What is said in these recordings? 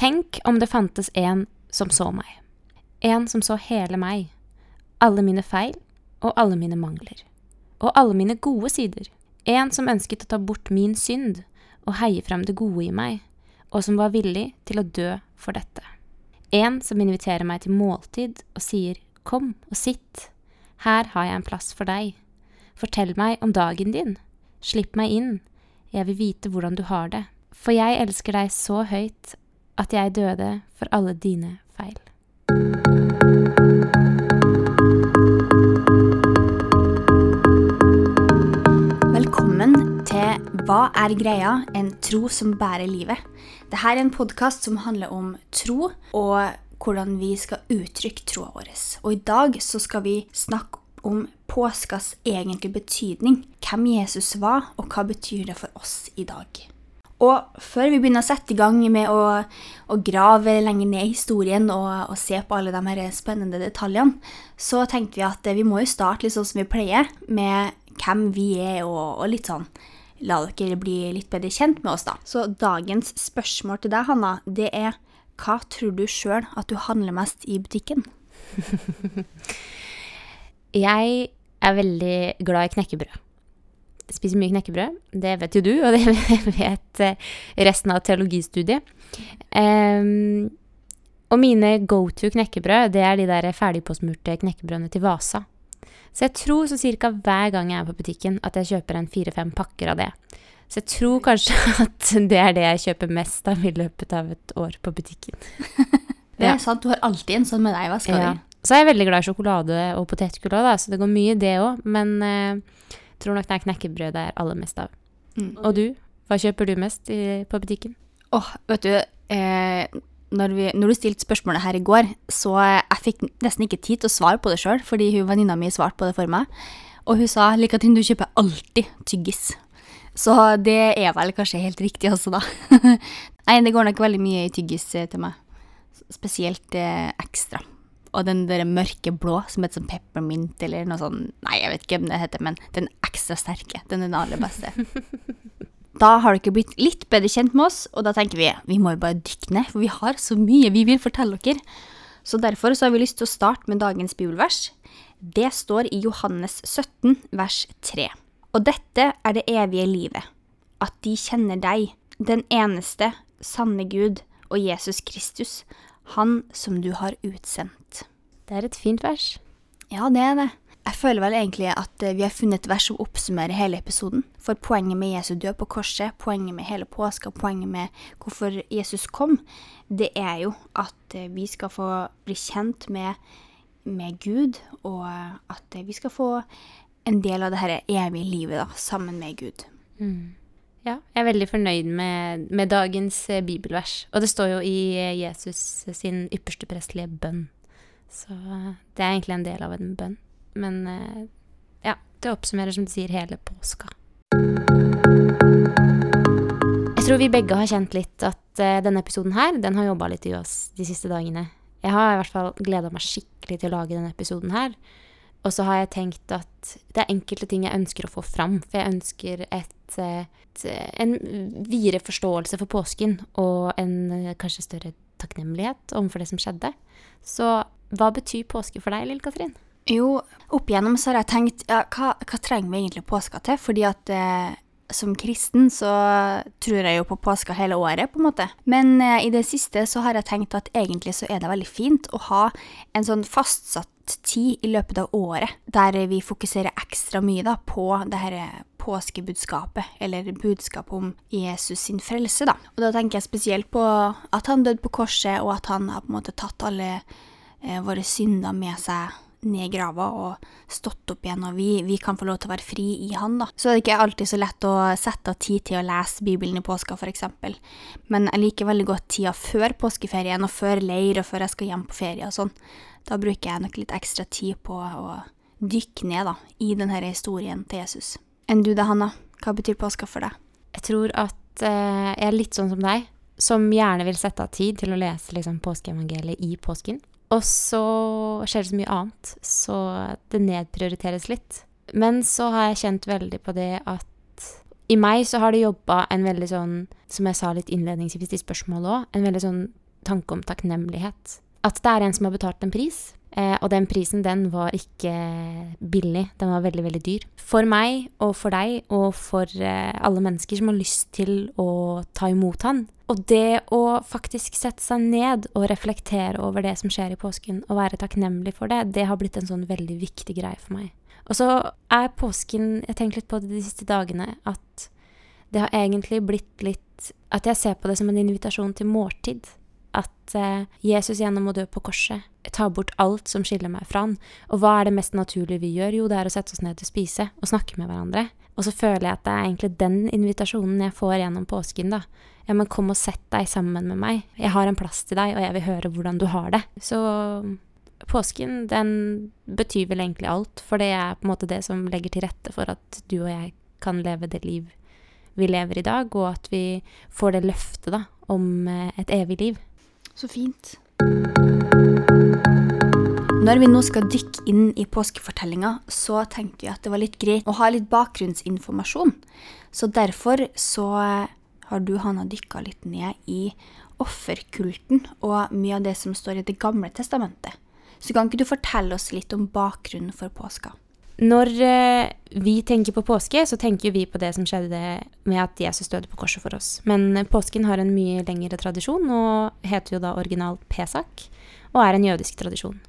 Tenk om det fantes en som så meg. En som så hele meg. Alle mine feil og alle mine mangler. Og alle mine gode sider. En som ønsket å ta bort min synd og heie frem det gode i meg, og som var villig til å dø for dette. En som inviterer meg til måltid og sier kom og sitt, her har jeg en plass for deg. Fortell meg om dagen din, slipp meg inn, jeg vil vite hvordan du har det, for jeg elsker deg så høyt at jeg døde for alle dine feil. Velkommen til Hva er greia? En tro som bærer livet. Dette er en podkast som handler om tro og hvordan vi skal uttrykke troa vår. Og i dag så skal vi snakke om påskas egentlige betydning. Hvem Jesus var, og hva betyr det for oss i dag. Og før vi begynner å sette i gang med å, å grave lenger ned i historien og, og, se på alle de her spennende detaljene, så tenkte vi at vi må jo starte litt sånn som vi pleier, med hvem vi er, og, og litt sånn La dere bli litt bedre kjent med oss, da. Så dagens spørsmål til deg, Hanna, det er hva tror du sjøl at du handler mest i butikken? jeg er veldig glad i knekkebrød. Spiser mye knekkebrød. Det vet jo du, og det vet eh, resten av teologistudiet. Um, og mine go to knekkebrød, det er de der ferdigpåsmurte knekkebrødene til Vasa. Så jeg tror så cirka hver gang jeg er på butikken, at jeg kjøper en fire-fem pakker av det. Så jeg tror kanskje at det er det jeg kjøper mest av i løpet av et år på butikken. det er ja. sant, du har alltid en sånn med deg Hva skal ja. du? Så er jeg veldig glad i sjokolade og potetgull òg, så det går mye det òg. Men eh, tror nok det er knekkebrød det er aller mest av. Mm. Og du? Hva kjøper du mest i, på butikken? Åh, oh, vet du eh, når, vi, når, du stilte spørsmålet her i går, så jeg fikk nesten ikke tid til å svare på det sjøl, fordi hun venninna mi svarte på det for meg. Og hun sa Likatin, du kjøper alltid tyggis. Så det er vel kanskje helt riktig også, da. Nei, det går nok veldig mye i tyggis eh, til meg. Spesielt eh, ekstra. Og den der mørke blå som heter sånn peppermint eller noe sånn Nei, jeg vet ikke hva det heter, men den ekstra sterke. Den er den aller beste. Da har dere blitt litt bedre kjent med oss, og da tenker vi vi må jo bare dykke ned, for vi har så mye vi vil fortelle dere. Så derfor så har vi lyst til å starte med dagens bibelvers. Det står i Johannes 17, vers 3. Og dette er det evige livet, at de kjenner deg, den eneste sanne Gud og Jesus Kristus, han som du har utsendt. Det er et fint vers. Ja, det er det. Jeg føler vel egentlig at eh, vi har funnet et vers som oppsummerer hele episoden. For poenget med Jesu død på korset, poenget med hele påska, poenget med hvorfor Jesus kom, det er jo at eh, vi skal få bli kjent med, med Gud, og at vi skal få en del av det her evige livet da, sammen med Gud. Mm. Ja, jeg er veldig fornøyd med, med, dagens eh, bibelvers. Og det står jo i Jesus sin ypperste prestelige bønn. Så det er egentlig en del av en bønn. Men eh, ja, det oppsummerer, som du sier, hele påska. Jeg tror vi begge har kjent litt at denne episoden her, den har jobba litt i oss de siste dagene. Jeg har i hvert fall gleda meg skikkelig til å lage denne episoden her. Og så har jeg tenkt at det er enkelte ting jeg ønsker å få fram. For jeg ønsker et, et, en videre forståelse for påsken og en kanskje større takknemlighet overfor det som skjedde. Så hva betyr påske for deg, Lille Katrin? Jo, opp igjennom så har jeg tenkt ja, hva, hva trenger vi egentlig påska til? Fordi at eh, som kristen så tror jeg jo på påska hele året, på en måte. Men eh, i det siste så har jeg tenkt at egentlig så er det veldig fint å ha en sånn fastsatt tid i løpet av året der vi fokuserer ekstra mye da på det her påskebudskapet, eller budskapet om Jesus sin frelse, da. Og da tenker jeg spesielt på at han døde på korset, og at han har på en måte tatt alle eh, våre synder med seg ned grava og stått opp igjen, og vi, vi, kan få lov til å være fri i Han, da. Så det ikke alltid så lett å sette av tid til å lese Bibelen i påska, f.eks. Men jeg liker veldig godt tida før påskeferien, og før leir, og før jeg skal hjem på ferie og sånn. Da bruker jeg nok litt ekstra tid på å dykke ned da, i denne historien til Jesus. Enn du da, Hanna? Hva betyr påska for deg? Jeg tror at eh, jeg er litt sånn som deg, som gjerne vil sette av tid til å lese liksom, påskeevangeliet i påsken. Og så skjer det så mye annet, så det nedprioriteres litt. Men så har jeg kjent veldig på det at i meg så har det jobba en veldig sånn, som jeg sa litt innledningsvis i spørsmålet òg, en veldig sånn tanke om takknemlighet. At det er en som har betalt en pris, og den prisen den var ikke billig, den var veldig, veldig dyr. For meg og for deg og for eh, alle mennesker som har lyst til å ta imot han. Og det å faktisk sette seg ned og reflektere over det som skjer i påsken, og være takknemlig for det, det har blitt en sånn veldig viktig greie for meg. Og så er påsken Jeg tenker litt på det de siste dagene at det har egentlig blitt litt At jeg ser på det som en invitasjon til måltid. Eh, Jesus gjennom å dø på korset tar bort alt som skiller meg fra han. Og hva er det mest naturlige vi gjør? Jo, det er å sette oss ned til å spise og snakke med hverandre. Og så føler jeg at det er egentlig den invitasjonen jeg får gjennom påsken, da. Ja, men kom og sett deg sammen med meg. Jeg har en plass til deg, og jeg vil høre hvordan du har det. Så påsken, den betyr vel egentlig alt, for det er på en måte det som legger til rette for at du og jeg kan leve det liv vi lever i dag, og at vi får det løftet da, om eh, et evig liv. Så fint. Når vi nå skal dykke inn i påskefortellinga, så tenkte vi at det var litt greit å ha litt bakgrunnsinformasjon. Så derfor så har du, Hanna, dykka litt ned i offerkulten og mye av det som står i Det gamle testamentet. Så kan ikke du fortelle oss litt om bakgrunnen for påska? Når eh, vi tenker på påske, så tenker vi på det som skjedde med at Jesus døde på korset for oss. Men påsken har en mye lengre tradisjon og heter jo da originalt Pesak, og er en jødisk tradisjon.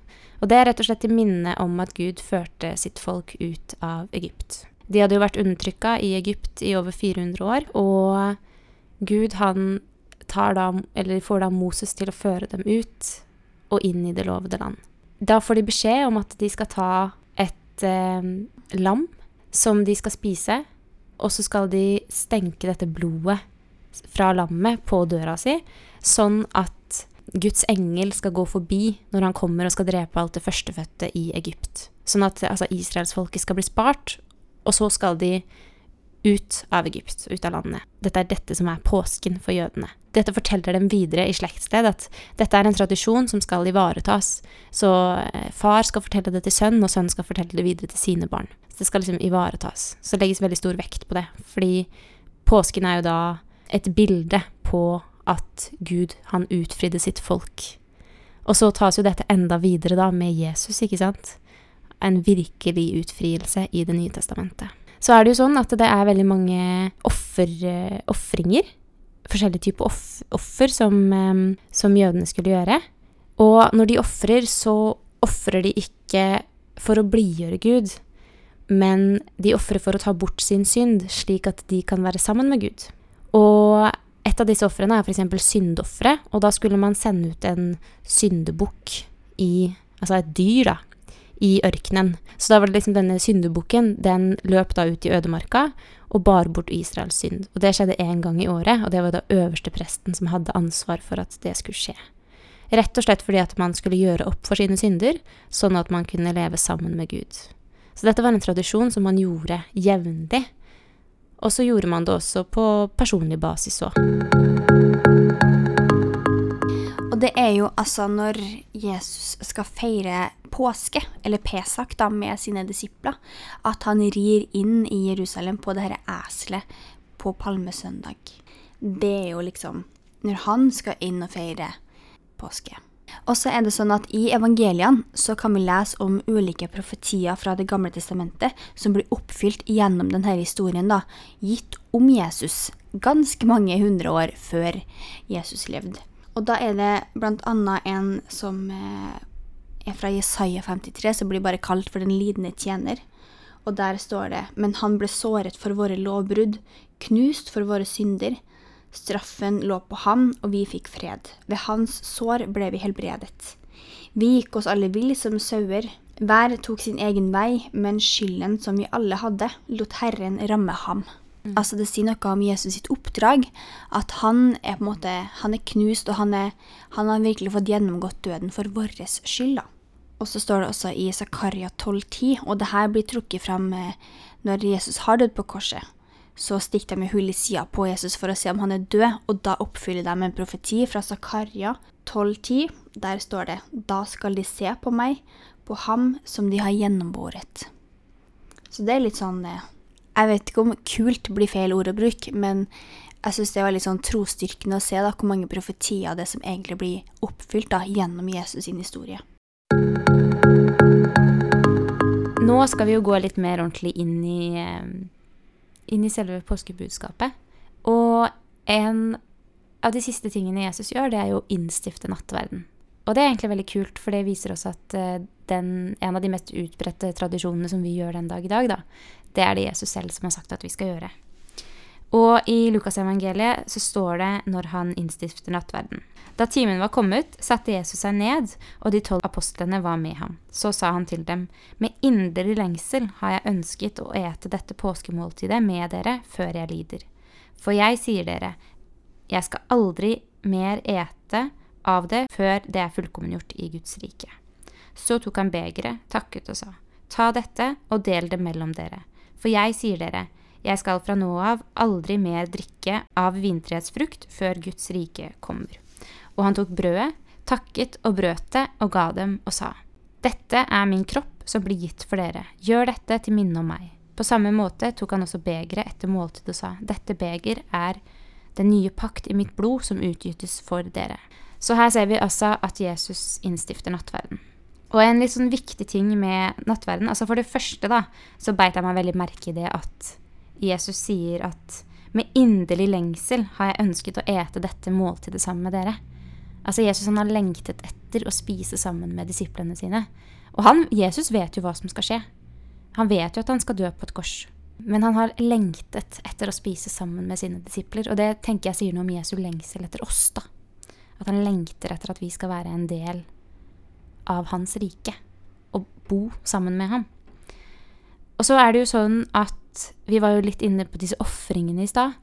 Og det er rett og slett til minne om at Gud førte sitt folk ut av Egypt. De hadde jo vært undertrykka i Egypt i over 400 år, og Gud han da, får da Moses til å føre dem ut og inn i det lovede land. Da får de beskjed om at de skal ta eh, lam som de skal spise, og så skal de stenke dette blodet fra lammet på døra si, sånn at Guds engel skal gå forbi når han kommer og skal drepe alt det førstefødte i Egypt. Sånn at altså, israelsfolket skal bli spart, og så skal de ut av Egypt, ut av landet. Dette er dette som er påsken for jødene. Dette forteller dem videre i slektssted at dette er en tradisjon som skal ivaretas. Så eh, far skal fortelle det til sønn, og sønn skal fortelle det videre til sine barn. Så det skal liksom ivaretas. Så legges veldig stor vekt på det. Fordi påsken er jo da et bilde på at Gud, han utfridde sitt folk. Og så tas jo dette enda videre da med Jesus, ikke sant? En virkelig utfrielse i Det nye testamentet. Så er det jo sånn at det er veldig mange ofringer. Forskjellige typer off, offer som, som jødene skulle gjøre. Og når de ofrer, så ofrer de ikke for å blidgjøre Gud, men de ofrer for å ta bort sin synd, slik at de kan være sammen med Gud. Og et av disse ofrene er f.eks. syndofre, og da skulle man sende ut en syndebukk i Altså et dyr, da, i ørkenen. Så da var det liksom denne syndebukken, den løp da ut i ødemarka og bar bort Israels synd. Og det skjedde én gang i året, og det var da øverste presten som hadde ansvar for at det skulle skje. Rett og slett fordi at man skulle gjøre opp for sine synder, sånn at man kunne leve sammen med Gud. Så dette var en tradisjon som man gjorde jevnlig. Og så gjorde man det også på personlig basis òg. Og det er jo altså når Jesus skal feire påske, eller Pesak, da, med sine disipler, at han rir inn i Jerusalem på det dette eselet på palmesøndag. Det er jo liksom når han skal inn og feire påske. Og så er det sånn at I evangeliene så kan vi lese om ulike profetier fra Det gamle testamentet som blir oppfylt gjennom denne historien, da, gitt om Jesus ganske mange hundre år før Jesus levde. Og da er det blant annet en som eh, er fra Jesaja 53, som blir bare kalt for den lidende tjener. Og der står det, men han ble såret for våre lovbrudd, knust for våre synder. Straffen lå på ham, og vi fikk fred. Ved hans sår ble vi helbredet. Vi gikk oss alle vill som sauer. Hver tok sin egen vei, men skylden som vi alle hadde, lot Herren ramme ham. Mm. Altså Det sier noe om Jesus sitt oppdrag. At han er på en måte, han er knust, og han, er, han har virkelig fått gjennomgått døden for vår skyld. da. Og så står det også i Zakaria 12,10, og det her blir trukket fram eh, når Jesus har dødd på korset. Så stikker de hull i sida på Jesus for å se om han er død, og da oppfyller de en profeti fra Zakaria 12,10. Der står det Da skal de se på meg, på ham som de har gjennombåret. Så det er litt sånn eh, jeg vet ikke om kult blir feil ord å bruke, men jeg syns det var litt sånn trosstyrkende å se da, hvor mange profetier det som egentlig blir oppfylt da, gjennom Jesus sin historie. Nå skal vi jo gå litt mer ordentlig inn i, eh, inn i selve påskebudskapet. Og en av de siste tingene Jesus gjør, det er jo å innstifte nattverden. Og det er egentlig veldig kult, for det viser oss at eh, den, en av de mest utbredte tradisjonene som vi gjør den dag i dag, da, det er det Jesus selv som har sagt at vi skal gjøre. Og i Lukasevangeliet så står det når han innstifter nattverden. Da timen var kommet, satte Jesus seg ned, og de tolv apostlene var med ham. Så sa han til dem, med inderlig lengsel har jeg ønsket å ete dette påskemåltidet med dere før jeg lider. For jeg sier dere, jeg skal aldri mer ete av det før det er fullkommengjort i Guds rike. Så tok han begeret, takket og sa, ta dette og del det mellom dere. For jeg sier dere, jeg skal fra nå av aldri mer drikke av vintreets frukt før Guds rike kommer. Og han tok brødet, takket og brøt det og ga dem og sa, Dette er min kropp som blir gitt for dere, gjør dette til minne om meg. På samme måte tok han også begeret etter måltid og sa, Dette beger er den nye pakt i mitt blod som utgytes for dere. Så her ser vi altså at Jesus innstifter nattverden. Og en litt sånn viktig ting med nattverden altså For det første da, så beit jeg meg veldig merke i det at Jesus sier at med inderlig lengsel har jeg ønsket å ete dette måltidet sammen med dere. Altså Jesus han har lengtet etter å spise sammen med disiplene sine. Og han, Jesus vet jo hva som skal skje. Han vet jo at han skal dø på et kors. Men han har lengtet etter å spise sammen med sine disipler. Og det tenker jeg sier noe om Jesu lengsel etter oss, da. At han lengter etter at vi skal være en del av hans rike. Og bo sammen med ham. Og så er det jo sånn at vi var jo litt inne på disse ofringene i stad.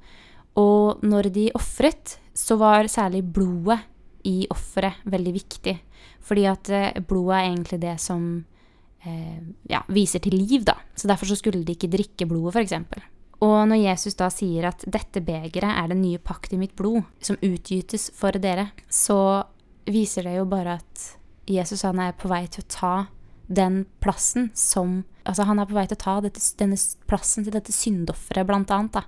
Og når de ofret, så var særlig blodet i offeret veldig viktig. Fordi at eh, blodet er egentlig det som eh, ja, viser til liv, da. Så derfor så skulle de ikke drikke blodet, f.eks. Og når Jesus da sier at 'dette begeret er den nye pakt i mitt blod', som utgytes for dere, så viser det jo bare at Jesus han er på vei til å ta den plassen som Altså, han er på vei til å ta dette, denne plassen til dette syndofferet, blant annet. Da.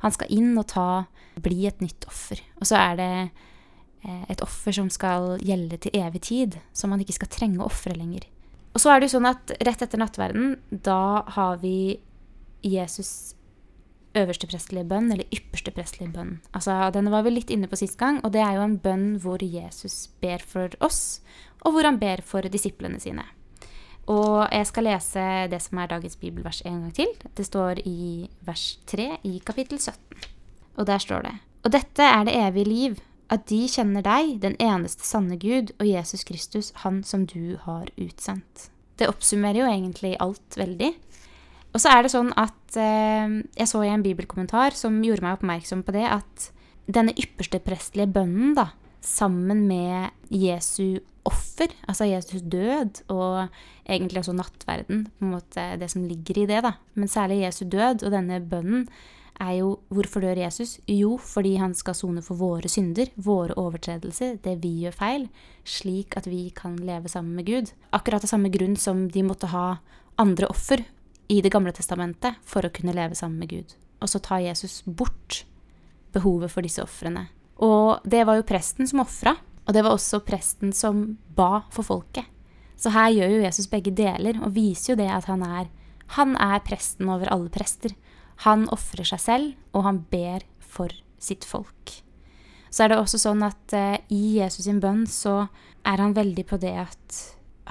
Han skal inn og ta Bli et nytt offer. Og så er det eh, et offer som skal gjelde til evig tid, som man ikke skal trenge å ofre lenger. Og så er det jo sånn at rett etter nattverden, da har vi Jesus øverste prestelige bønn, eller ypperste prestelige bønn. Altså, denne var vi litt inne på sist gang, og det er jo en bønn hvor Jesus ber for oss, og hvor han ber for disiplene sine. Og jeg skal lese det som er dagens bibelvers en gang til. Det står i vers 3 i kapittel 17. Og der står det Og dette er det evige liv, at de kjenner deg, den eneste sanne Gud, og Jesus Kristus, Han som du har utsendt. Det oppsummerer jo egentlig alt veldig. Og så er det sånn at eh, jeg så i en bibelkommentar som gjorde meg oppmerksom på det, at denne ypperste prestelige bønnen, da, sammen med Jesu offer, altså Jesus død, og egentlig også nattverden, på en måte det som ligger i det, da. Men særlig Jesu død og denne bønnen er jo hvorfor dør Jesus? Jo, fordi han skal sone for våre synder, våre overtredelser, det vi gjør feil, slik at vi kan leve sammen med Gud. Akkurat av samme grunn som de måtte ha andre offer i Det gamle testamentet for å kunne leve sammen med Gud. Og så tar Jesus bort behovet for disse ofrene. Og det var jo presten som ofra, og det var også presten som ba for folket. Så her gjør jo Jesus begge deler, og viser jo det at han er, han er presten over alle prester. Han ofrer seg selv, og han ber for sitt folk. Så er det også sånn at eh, i Jesus sin bønn så er han veldig på det at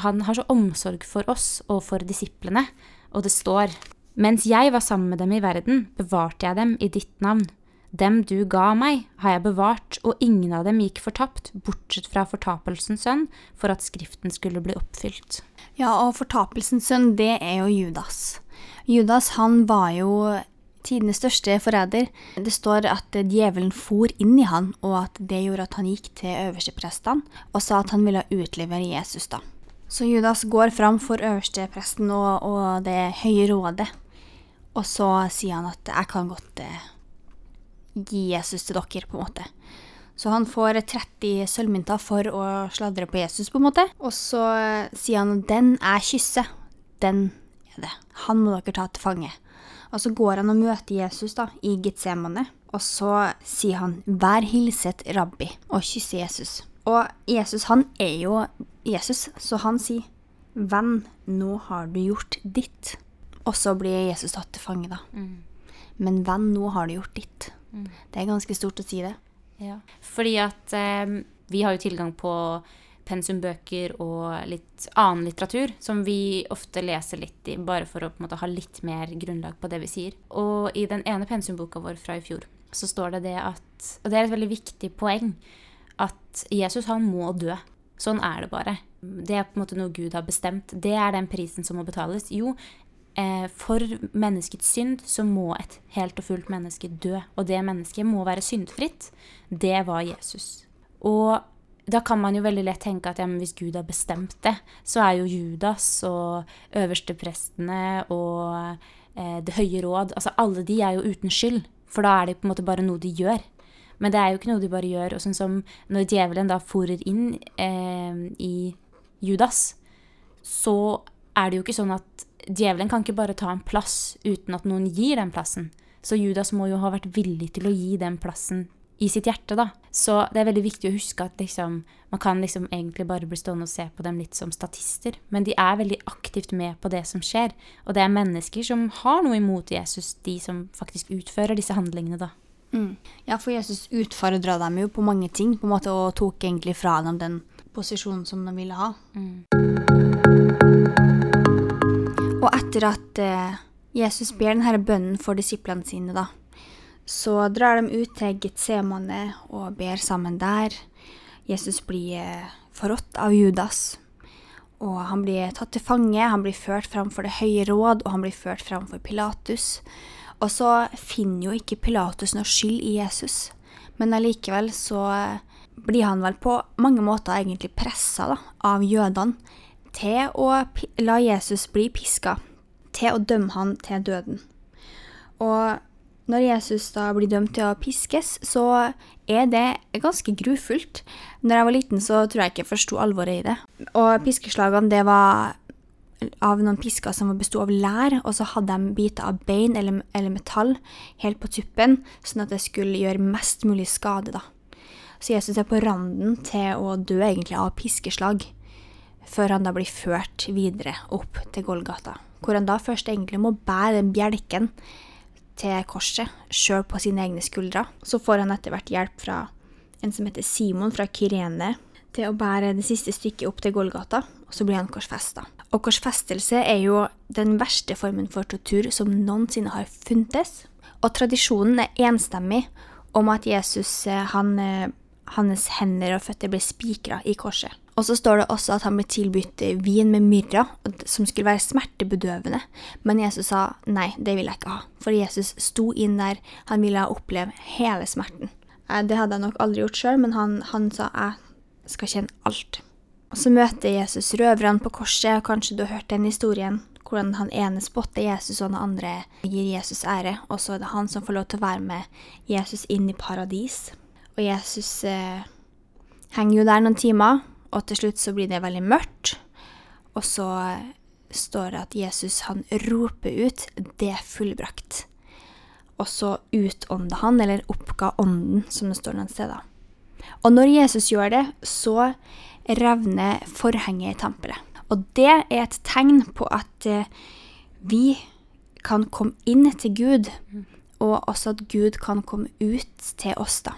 han har så omsorg for oss og for disiplene, og det står Mens jeg var sammen med dem i verden, bevarte jeg dem i ditt navn. Dem du ga meg, har jeg bevart, og ingen av dem gikk fortapt, bortsett fra fortapelsens sønn, for at Skriften skulle bli oppfylt. Ja, og fortapelsens sønn, det er jo Judas. Judas, han var jo tidenes største forræder. Det står at djevelen for inn i han, og at det gjorde at han gikk til øversteprestene og sa at han ville utlevere Jesus, da. Så Judas går fram for øverstepresten og, og det høye rådet, og så sier han at jeg kan godt eh, gi Jesus til dere, på en måte. Så han får 30 sølvmynter for å sladre på Jesus, på en måte. Og så sier han den er kysset. Den er det. Han må dere ta til fange. Og så går han og møter Jesus da, i Getsemane, og så sier han 'Vær hilset, rabbi', og kysser Jesus. Og Jesus, han er jo Jesus, så han sier 'Venn, nå har du gjort ditt'. Og så blir Jesus tatt til fange, da. Men venn, nå har du gjort ditt. Det er ganske stort å si det. Ja. Fordi at eh, vi har jo tilgang på pensumbøker og litt annen litteratur som vi ofte leser litt i, bare for å på en måte ha litt mer grunnlag på det vi sier. Og i den ene pensumboka vår fra i fjor så står det det at Og det er et veldig viktig poeng at Jesus, han må dø. Sånn er det bare. Det er på en måte noe Gud har bestemt. Det er den prisen som må betales. Jo, eh, for menneskets synd så må et helt og fullt menneske dø. Og det mennesket må være syndfritt. Det var Jesus. Og da kan man jo veldig lett tenke at ja, hvis Gud har bestemt det, så er jo Judas og øversteprestene og eh, Det høye råd Altså alle de er jo uten skyld, for da er det på en måte bare noe de gjør. Men det er jo ikke noe de bare gjør. Og sånn som når djevelen da forer inn eh, i Judas, så er det jo ikke sånn at djevelen kan ikke bare ta en plass uten at noen gir den plassen. Så Judas må jo ha vært villig til å gi den plassen i sitt hjerte, da. Så det er veldig viktig å huske at liksom, man kan liksom egentlig bare bli stående og se på dem litt som statister. Men de er veldig aktivt med på det som skjer. Og det er mennesker som har noe imot Jesus, de som faktisk utfører disse handlingene, da. Mm. Ja, for Jesus utfordra dem jo på mange ting, på en måte, og tok egentlig fra dem den posisjonen som de ville ha. Og etter at eh, Jesus ber denne bønnen for disiplene sine, da, så drar de ut til Getsemane og ber sammen der. Jesus blir eh, forrådt av Judas, og han blir tatt til fange. Han blir ført fram for Det høye råd, og han blir ført fram for Pilatus. Og så finner jo ikke Pilatus noe skyld i Jesus, men allikevel så eh, blir han vel på mange måter egentlig pressa av jødene til å la Jesus bli piska, til å dømme han til døden. Og når Jesus da blir dømt til å piskes, så er det ganske grufullt. Når jeg var liten, så tror jeg ikke jeg forsto alvoret i det. Og piskeslagene, det var av noen pisker som besto av lær, og så hadde de biter av bein eller, eller metall helt på tuppen, sånn at det skulle gjøre mest mulig skade, da. Så Jesus er på randen til å dø egentlig av piskeslag, før han da blir ført videre opp til Golgata, hvor han da først egentlig må bære den bjelken til korset, sjøl på sine egne skuldre. Så får han etter hvert hjelp fra en som heter Simon fra Kyrene, til å bære det siste stykket opp til Golgata, og så blir han korsfesta. Og korsfestelse er jo den verste formen for tortur som noensinne har funtes. Og tradisjonen er enstemmig om at Jesus, eh, han, eh, hans hender og føtter ble spikra i korset. Og så står det også at han ble tilbudt eh, vin med myrra, som skulle være smertebedøvende. Men Jesus sa nei, det vil jeg ikke ha. For Jesus sto inn der, han ville oppleve hele smerten. Det hadde jeg nok aldri gjort sjøl, men han, han sa jeg skal kjenne alt. Og så møter Jesus røverne på korset, og kanskje du har hørt den historien, hvordan han ene spotter Jesus, og den andre gir Jesus ære, og så er det han som får lov til å være med Jesus inn i paradis. Og Jesus eh, henger jo der noen timer, og til slutt så blir det veldig mørkt, og så står det at Jesus han roper ut 'det er fullbrakt'. Og så utånda han, eller oppga ånden, som det står noen steder. Og når Jesus gjør det, så revner forhenget i tempelet. Og det er et tegn på at eh, vi kan komme inn til Gud, og også at Gud kan komme ut til oss, da.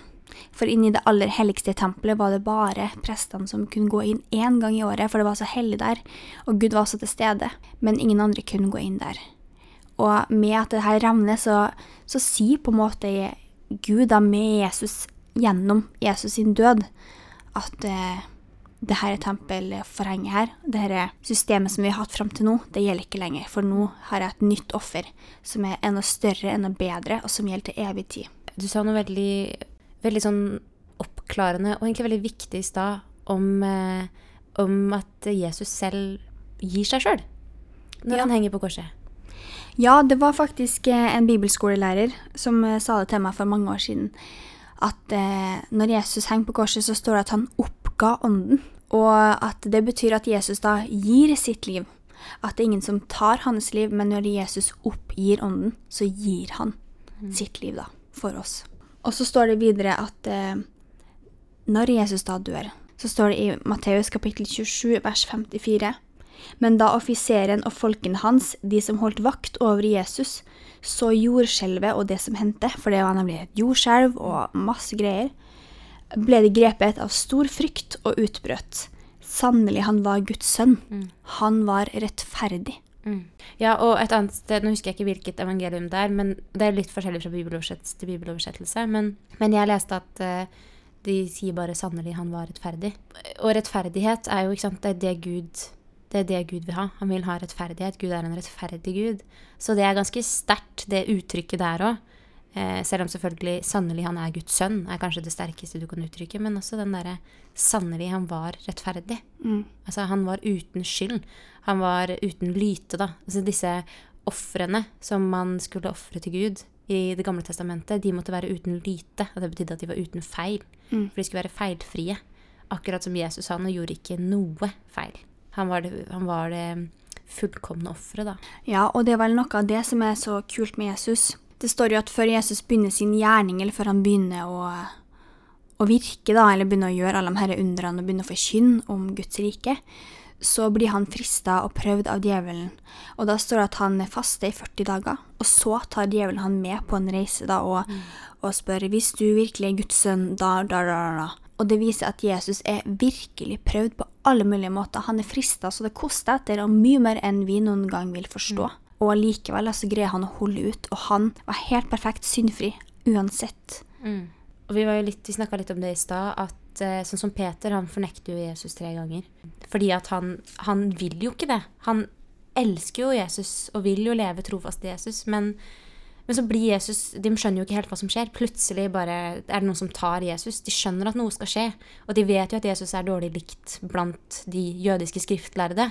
For inni det aller helligste tempelet var det bare prestene som kunne gå inn én gang i året, for det var så hellig der, og Gud var også til stede. Men ingen andre kunne gå inn der. Og med at det her revner, så, så sier på en måte Gud da med Jesus gjennom Jesus sin død at eh, det her tempelforhenget her, det her systemet som vi har hatt fram til nå, det gjelder ikke lenger. For nå har jeg et nytt offer som er enda større, enda bedre, og som gjelder til evig tid. Du sa noe veldig, veldig sånn oppklarende og egentlig veldig viktig i stad om, eh, om at Jesus selv gir seg sjøl når Ja. han henger på korset. Ja, det var faktisk eh, en bibelskolelærer som eh, sa det til meg for mange år siden. At eh, når Jesus henger på korset, så står det at han oppga ånden. Og at det betyr at Jesus da gir sitt liv. At det er ingen som tar hans liv, men når Jesus oppgir ånden, så gir han sitt liv da, for oss. Og så står det videre at eh, når Jesus da dør, så står det i Matteus kapittel 27 vers 54. Men da offiseren og folkene hans, de som holdt vakt over Jesus, så jordskjelvet og det som hendte, for det var nemlig et jordskjelv og masse greier, ble de grepet av stor frykt og utbrøt. Sannelig, han var Guds sønn. Han var rettferdig. Mm. Ja, og et annet sted, nå husker jeg ikke hvilket evangelium det er, men det er litt forskjellig fra bibeloversettelse til bibeloversettelse, men, men jeg leste at uh, de sier bare 'sannelig, han var rettferdig'. Og rettferdighet er jo, ikke sant, det er det Gud det er det Gud vil ha. Han vil ha rettferdighet. Gud er en rettferdig Gud. Så det er ganske sterkt, det uttrykket der òg. Eh, selv om selvfølgelig 'sannelig, han er Guds sønn' er kanskje det sterkeste du kan uttrykke, men også den derre 'sannelig, han var rettferdig'. Mm. Altså, han var uten skyld. Han var uten lyte, da. Altså, disse ofrene som man skulle ofre til Gud i Det gamle testamentet, de måtte være uten lyte. Og det betydde at de var uten feil. Mm. For de skulle være feilfrie. Akkurat som Jesus han gjorde ikke noe feil. Han var det, han var det fullkomne offeret, da. Ja, og det er vel noe av det som er så kult med Jesus. Det står jo at før Jesus begynner sin gjerning, eller før han begynner å, å virke, da, eller begynner å gjøre alle de her undrene og begynner å forkynne om Guds rike, så blir han frista og prøvd av djevelen. Og da står det at han faster i 40 dager, og så tar djevelen han med på en reise da, og, og spør hvis du virkelig er Guds sønn, da, da, da, da. Og det viser at Jesus er virkelig prøvd på alle mulige måter. Han er frista så det koster etter, og mye mer enn vi noen gang vil forstå. Og likevel så greier han å holde ut, og han var helt perfekt syndfri uansett. Og vi, litt, vi snakka litt om det i stad, at eh, sånn som Peter, han fornekter jo Jesus tre ganger. Fordi at han, han vil jo ikke det. Han elsker jo Jesus og vil jo leve trofast til Jesus, men, men så blir Jesus De skjønner jo ikke helt hva som skjer. Plutselig bare er det noen som tar Jesus. De skjønner at noe skal skje, og de vet jo at Jesus er dårlig likt blant de jødiske skriftlærde.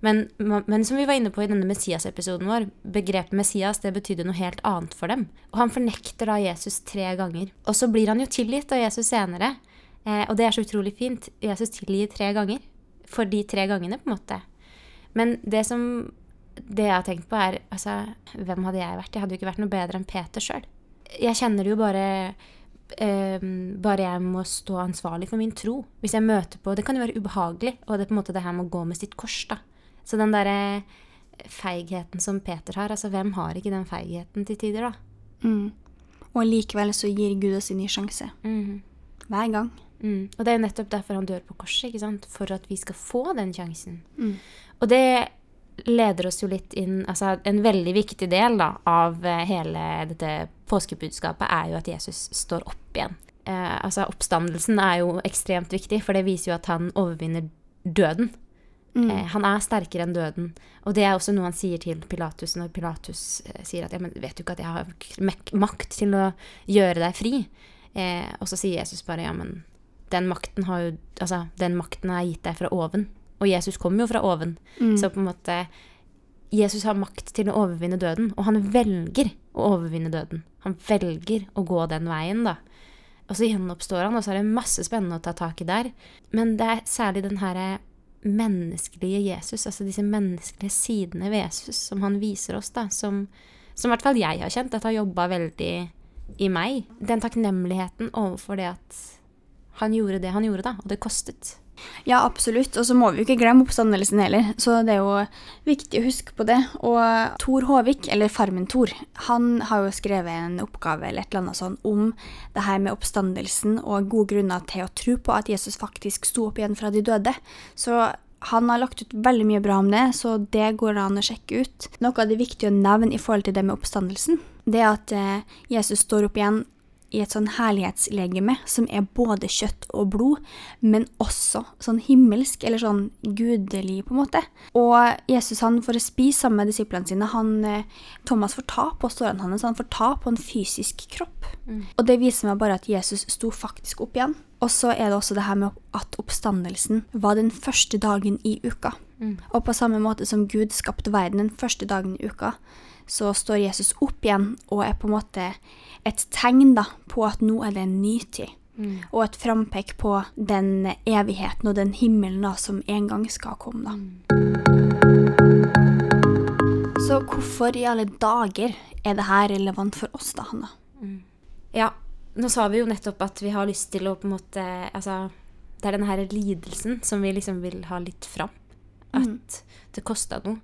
Men, men som vi var inne på i denne Messias-episoden vår, begrepet Messias det betydde noe helt annet for dem. Og han fornekter da Jesus tre ganger. Og så blir han jo tilgitt av Jesus senere. Eh, og det er så utrolig fint. Jesus tilgir tre ganger. For de tre gangene, på en måte. Men det som det jeg har tenkt på, er altså, Hvem hadde jeg vært? Jeg hadde jo ikke vært noe bedre enn Peter sjøl. Jeg kjenner det jo bare eh, Bare jeg må stå ansvarlig for min tro. Hvis jeg møter på Det kan jo være ubehagelig, og det er på en måte det her med å gå med sitt kors, da. Så den derre feigheten som Peter har, altså hvem har ikke den feigheten til tider, da? Mm. Og likevel så gir Gud oss en ny sjanse. Hver gang. Mm. Og det er jo nettopp derfor han dør på korset, ikke sant? For at vi skal få den sjansen. Mm. Og det leder oss jo litt inn Altså en veldig viktig del da, av eh, hele dette påskebudskapet er jo at Jesus står opp igjen. Eh, altså oppstandelsen er jo ekstremt viktig, for det viser jo at han overvinner døden. Mm. Eh, han er sterkere enn døden. Og det er også noe han sier til Pilatus når Pilatus eh, sier at ja, men vet du ikke at jeg har makt til å gjøre deg fri? Eh, og så sier Jesus bare ja, men den makten har jo Altså, den makten er gitt deg fra oven. Og Jesus kommer jo fra oven. Mm. Så på en måte Jesus har makt til å overvinne døden, og han velger å overvinne døden. Han velger å gå den veien, da. Og så gjenoppstår han, og så er det masse spennende å ta tak i der. Men det er særlig den herre menneskelige Jesus, altså disse menneskelige sidene ved Jesus, som han viser oss, da, som, som i hvert fall jeg har kjent at har jobba veldig i meg. Den takknemligheten overfor det at han gjorde det han gjorde, da, og det kostet. Ja, absolutt. Og så må vi jo ikke glemme oppstandelsen heller, så det er jo viktig å huske på det. Og Tor Håvik, eller Farmen Tor, han har jo skrevet en oppgave eller et eller annet sånn om det her med oppstandelsen og gode grunner til å tro på at Jesus faktisk sto opp igjen fra de døde. Så han har lagt ut veldig mye bra om det, så det går an å sjekke ut. Noe av det viktige å nevne i forhold til det med oppstandelsen, det er at eh, Jesus står opp igjen i et sånn herlighetslegeme som er både kjøtt og blod, men også sånn himmelsk, eller sånn gudelig, på en måte. Og Jesus han får spise sammen med disiplene sine. Han, eh, Thomas får ta på stålene hans, han får ta på en fysisk kropp. Og det viser meg bare at Jesus sto faktisk opp igjen. Og så er det også det her med at oppstandelsen var den første dagen i uka. Og på samme måte som Gud skapte verden den første dagen i uka, så står Jesus opp igjen og er på en måte et tegn da, på at nå er det en ny tid. Og et frampek på den evigheten og den himmelen da, som en gang skal komme. da. Så hvorfor i alle dager er det her relevant for oss, da, Hanna? Ja, nå sa vi jo nettopp at vi har lyst til å på en måte Altså, det er denne her lidelsen som vi liksom vil ha litt fram. At det kosta noe.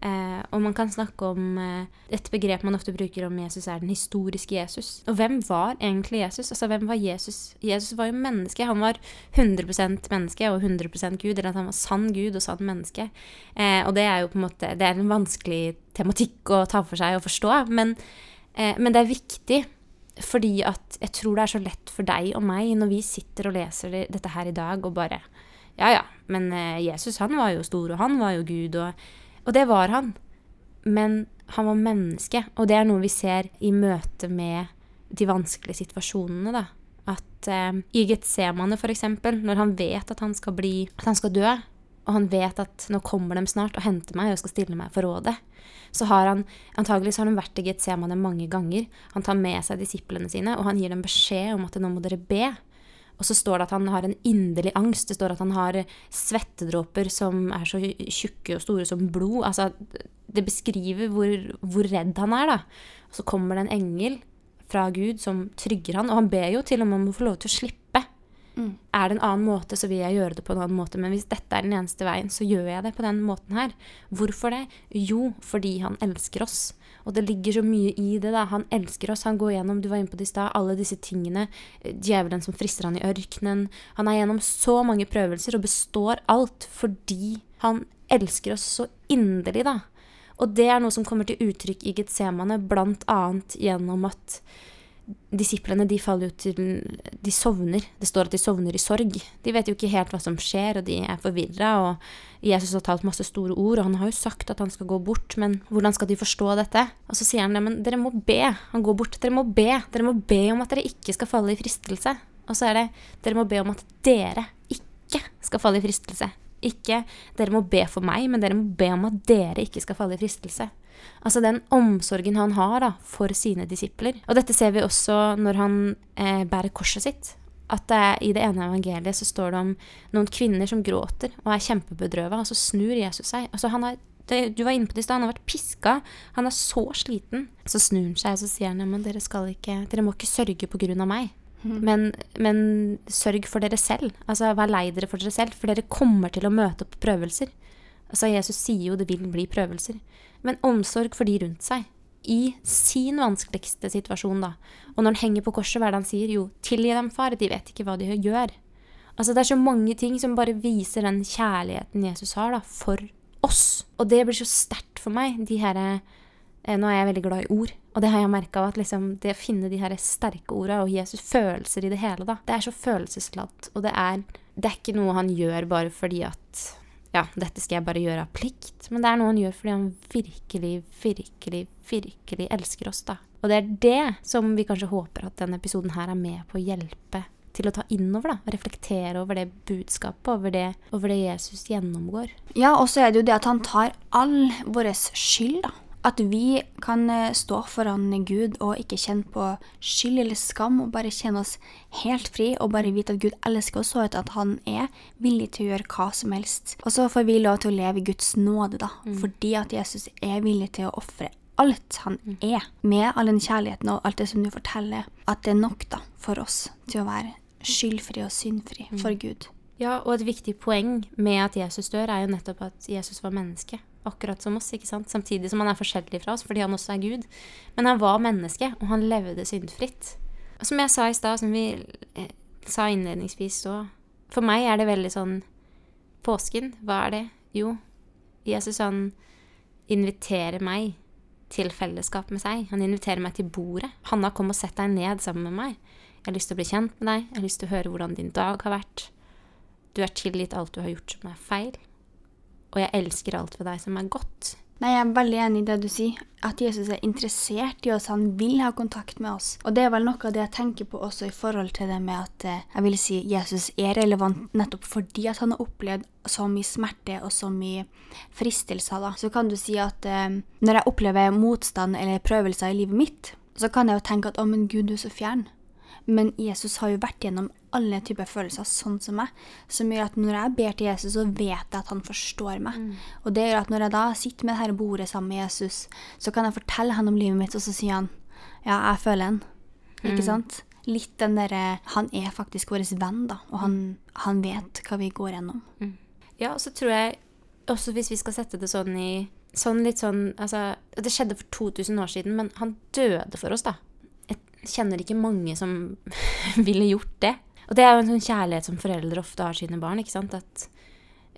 Eh, og man kan snakke om eh, Et begrep man ofte bruker om Jesus, er den historiske Jesus. Og hvem var egentlig Jesus? Altså, hvem var Jesus? Jesus var jo menneske. Han var 100% menneske og 100% Gud. Eller at han var sann Gud og sann menneske. Eh, og det er jo på en måte Det er en vanskelig tematikk å ta for seg og forstå. Men, eh, men det er viktig. Fordi at jeg tror det er så lett for deg og meg når vi sitter og leser dette her i dag og bare Ja ja, men eh, Jesus han var jo stor, og han var jo Gud, og, og det var han. Men han var menneske, og det er noe vi ser i møte med de vanskelige situasjonene, da. At eh, i Getsemane, eksempel, når han vet at han skal bli At han skal dø, og han vet at nå kommer de snart og henter meg og skal stille meg for rådet, så har han antagelig så har han vært i Getsemane mange ganger. Han tar med seg disiplene sine, og han gir dem beskjed om at nå må dere be. Og så står det at han har en inderlig angst. Det står at han har svettedråper som er så tjukke og store som blod. Altså, det beskriver hvor, hvor redd han er, da. Og så kommer det en engel fra Gud som trygger han, og han ber jo til og med om å få lov til å slippe. Er det en annen måte, så vil jeg gjøre det på en annen måte. Men hvis dette er den eneste veien, så gjør jeg det på den måten her. Hvorfor det? Jo, fordi han elsker oss. Og det ligger så mye i det. da. Han elsker oss. Han går gjennom du var inne på det i sted, alle disse tingene. Eh, Djevelen som frister han i ørkenen. Han er gjennom så mange prøvelser og består alt fordi han elsker oss så inderlig, da. Og det er noe som kommer til uttrykk i Getsemane, blant annet gjennom at disiplene de faller jo til De sovner. Det står at de sovner i sorg. De vet jo ikke helt hva som skjer, og de er forvirra. Og Jesus har talt masse store ord, og han har jo sagt at han skal gå bort, men hvordan skal de forstå dette? Og så sier han det, dere må be. Han går bort. Dere må be. Dere må be om at dere ikke skal falle i fristelse. Og så er det dere må be om at dere ikke skal falle i fristelse. Ikke dere må be for meg, men dere må be om at dere ikke skal falle i fristelse. Altså den omsorgen han har da, for sine disipler. Og dette ser vi også når han eh, bærer korset sitt. At eh, i det ene evangeliet så står det om noen kvinner som gråter og er kjempebedrøva, og så snur Jesus seg. Altså han har, det, du var inne på det i stad, han har vært piska. Han er så sliten. Så snur han seg og så sier han ja, men dere skal ikke, dere må ikke sørge på grunn av meg. Men, men sørg for dere selv. Altså Vær lei dere for dere selv, for dere kommer til å møte opp prøvelser. Altså Jesus sier jo det vil bli prøvelser. Men omsorg for de rundt seg. I sin vanskeligste situasjon, da. Og når han henger på korset, hva er det han sier? Jo, tilgi dem, far, de vet ikke hva de gjør. Altså Det er så mange ting som bare viser den kjærligheten Jesus har da, for oss. Og det blir så sterkt for meg, de her eh, Nå er jeg veldig glad i ord, og det har jeg merka at liksom, det å finne de her sterke orda og Jesus følelser i det hele, da. Det er så følelsesladd, og det er, det er ikke noe han gjør bare fordi at ja, dette skal jeg bare gjøre av plikt, men det er noe han gjør fordi han virkelig, virkelig, virkelig elsker oss, da. Og det er det som vi kanskje håper at denne episoden her er med på å hjelpe til å ta innover, da. Reflektere over det budskapet, over det, over det Jesus gjennomgår. Ja, og så er det jo det at han tar all vår skyld, da. At vi kan eh, stå foran Gud og ikke kjenne på skyld eller skam, og bare kjenne oss helt fri og bare vite at Gud elsker oss, og at han er villig til å gjøre hva som helst. Og så får vi lov til å leve i Guds nåde, da, fordi at Jesus er villig til å ofre alt han er, med all den kjærligheten og alt det som du forteller, at det er nok da, for oss til å være skyldfri og syndfri for Gud. Ja, og et viktig poeng med at Jesus dør, er jo nettopp at Jesus var menneske. Akkurat som oss, ikke sant? Samtidig som han er forskjellig fra oss, fordi han også er Gud. Men han var menneske, og han levde syndfritt. Som jeg sa i stad, som vi eh, sa innledningsvis så For meg er det veldig sånn Påsken, hva er det? Jo, Jesus han inviterer meg til fellesskap med seg. Han inviterer meg til bordet. Hanna, kom og sett deg ned sammen med meg. Jeg har lyst til å bli kjent med deg. Jeg har lyst til å høre hvordan din dag har vært. Du er tilgitt alt du har gjort som er feil. Og jeg elsker alt ved deg som er godt. Nei, Jeg er veldig enig i det du sier, at Jesus er interessert i oss, han vil ha kontakt med oss. Og det er vel noe av det jeg tenker på også i forhold til det med at eh, jeg vil si Jesus er relevant nettopp fordi at han har opplevd så mye smerte og så mye fristelser. da. Så kan du si at eh, når jeg opplever motstand eller prøvelser i livet mitt, så kan jeg jo tenke at å, men Gud, du er så fjern. Men Jesus har jo vært gjennom alle typer følelser, sånn som meg, som gjør at når jeg ber til Jesus, så vet jeg at han forstår meg. Og det gjør at når jeg da sitter med dette bordet sammen med Jesus, så kan jeg fortelle han om livet mitt, og så sier han ja, jeg føler en. Ikke sant? Litt den derre Han er faktisk vår venn, da, og han, han vet hva vi går gjennom. Ja, og så tror jeg også hvis vi skal sette det sånn i Sånn litt sånn Altså, det skjedde for 2000 år siden, men han døde for oss, da. Kjenner ikke mange som ville gjort det. Og det er jo en sånn kjærlighet som foreldre ofte har sine barn, ikke sant. At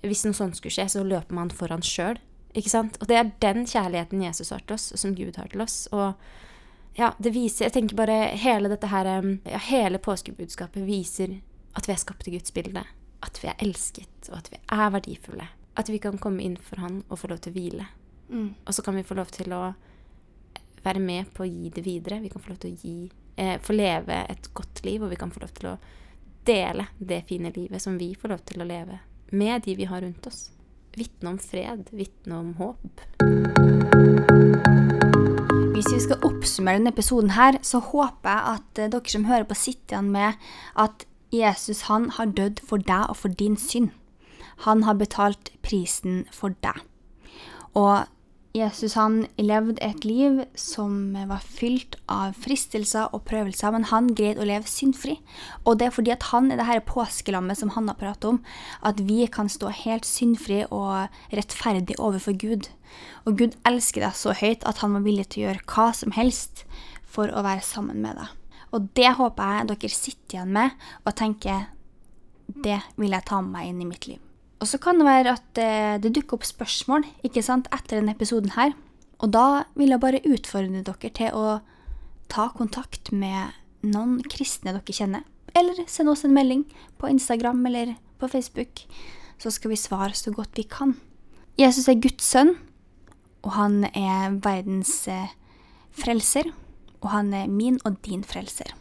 hvis noe sånt skulle skje, så løper man foran sjøl. Ikke sant? Og det er den kjærligheten Jesus har til oss, og som Gud har til oss. Og ja, det viser Jeg tenker bare hele dette her ja, Hele påskebudskapet viser at vi er skapt i Guds bilde. At vi er elsket, og at vi er verdifulle. At vi kan komme inn for Han og få lov til å hvile. Og så kan vi få lov til å være med på å gi det videre. Vi kan få lov til å gi eh, Få leve et godt liv, og vi kan få lov til å dele det fine livet som vi får lov til å leve med de vi har rundt oss. Vitne om fred, vitne om håp. Hvis vi skal oppsummere denne episoden her, så håper jeg at eh, dere som hører på, sitter igjen med at Jesus han har dødd for deg og for din synd. Han har betalt prisen for deg. Og Jesus han levde et liv som var fylt av fristelser og prøvelser, men han greide å leve syndfri. Og det er fordi at han er det her påskelammet som han har pratet om, at vi kan stå helt syndfri og rettferdig overfor Gud. Og Gud elsker deg så høyt at han var villig til å gjøre hva som helst for å være sammen med deg. Og det håper jeg dere sitter igjen med og tenker det vil jeg ta med meg inn i mitt liv. Og så kan det være at eh, det dukker opp spørsmål ikke sant, etter denne episoden her. Og da vil jeg bare utfordre dere til å ta kontakt med noen kristne dere kjenner. Eller send oss en melding på Instagram eller på Facebook, så skal vi svare så godt vi kan. Jesus er Guds sønn, og han er verdens eh, frelser. Og han er min og din frelser.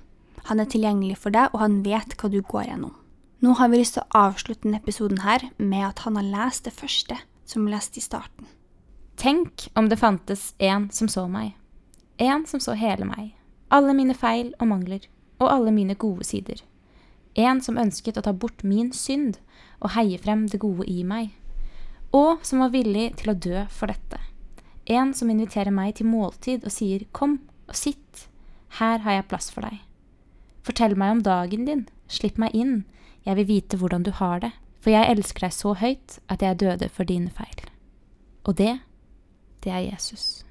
Han er tilgjengelig for deg, og han vet hva du går gjennom. Nå har vi lyst til å avslutte denne episoden her med at han har lest det første som leste i starten. Tenk om det fantes en som så meg. En som så hele meg. Alle mine feil og mangler. Og alle mine gode sider. En som ønsket å ta bort min synd og heie frem det gode i meg. Og som var villig til å dø for dette. En som inviterer meg til måltid og sier kom og sitt, her har jeg plass for deg. Fortell meg om dagen din, slipp meg inn, jeg vil vite hvordan du har det, for jeg elsker deg så høyt at jeg døde for dine feil. Og det, det er Jesus.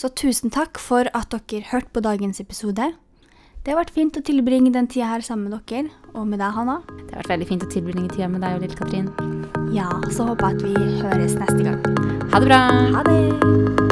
Så tusen takk for at dere hørte på dagens episode. Det har vært fint å tilbringe den tida her sammen med dere, og med deg, Hanna. Det har vært veldig fint å tilbringe tida med deg og lille Katrin. Ja, så håper jeg at vi høres neste gang. Ha det bra! Ha det!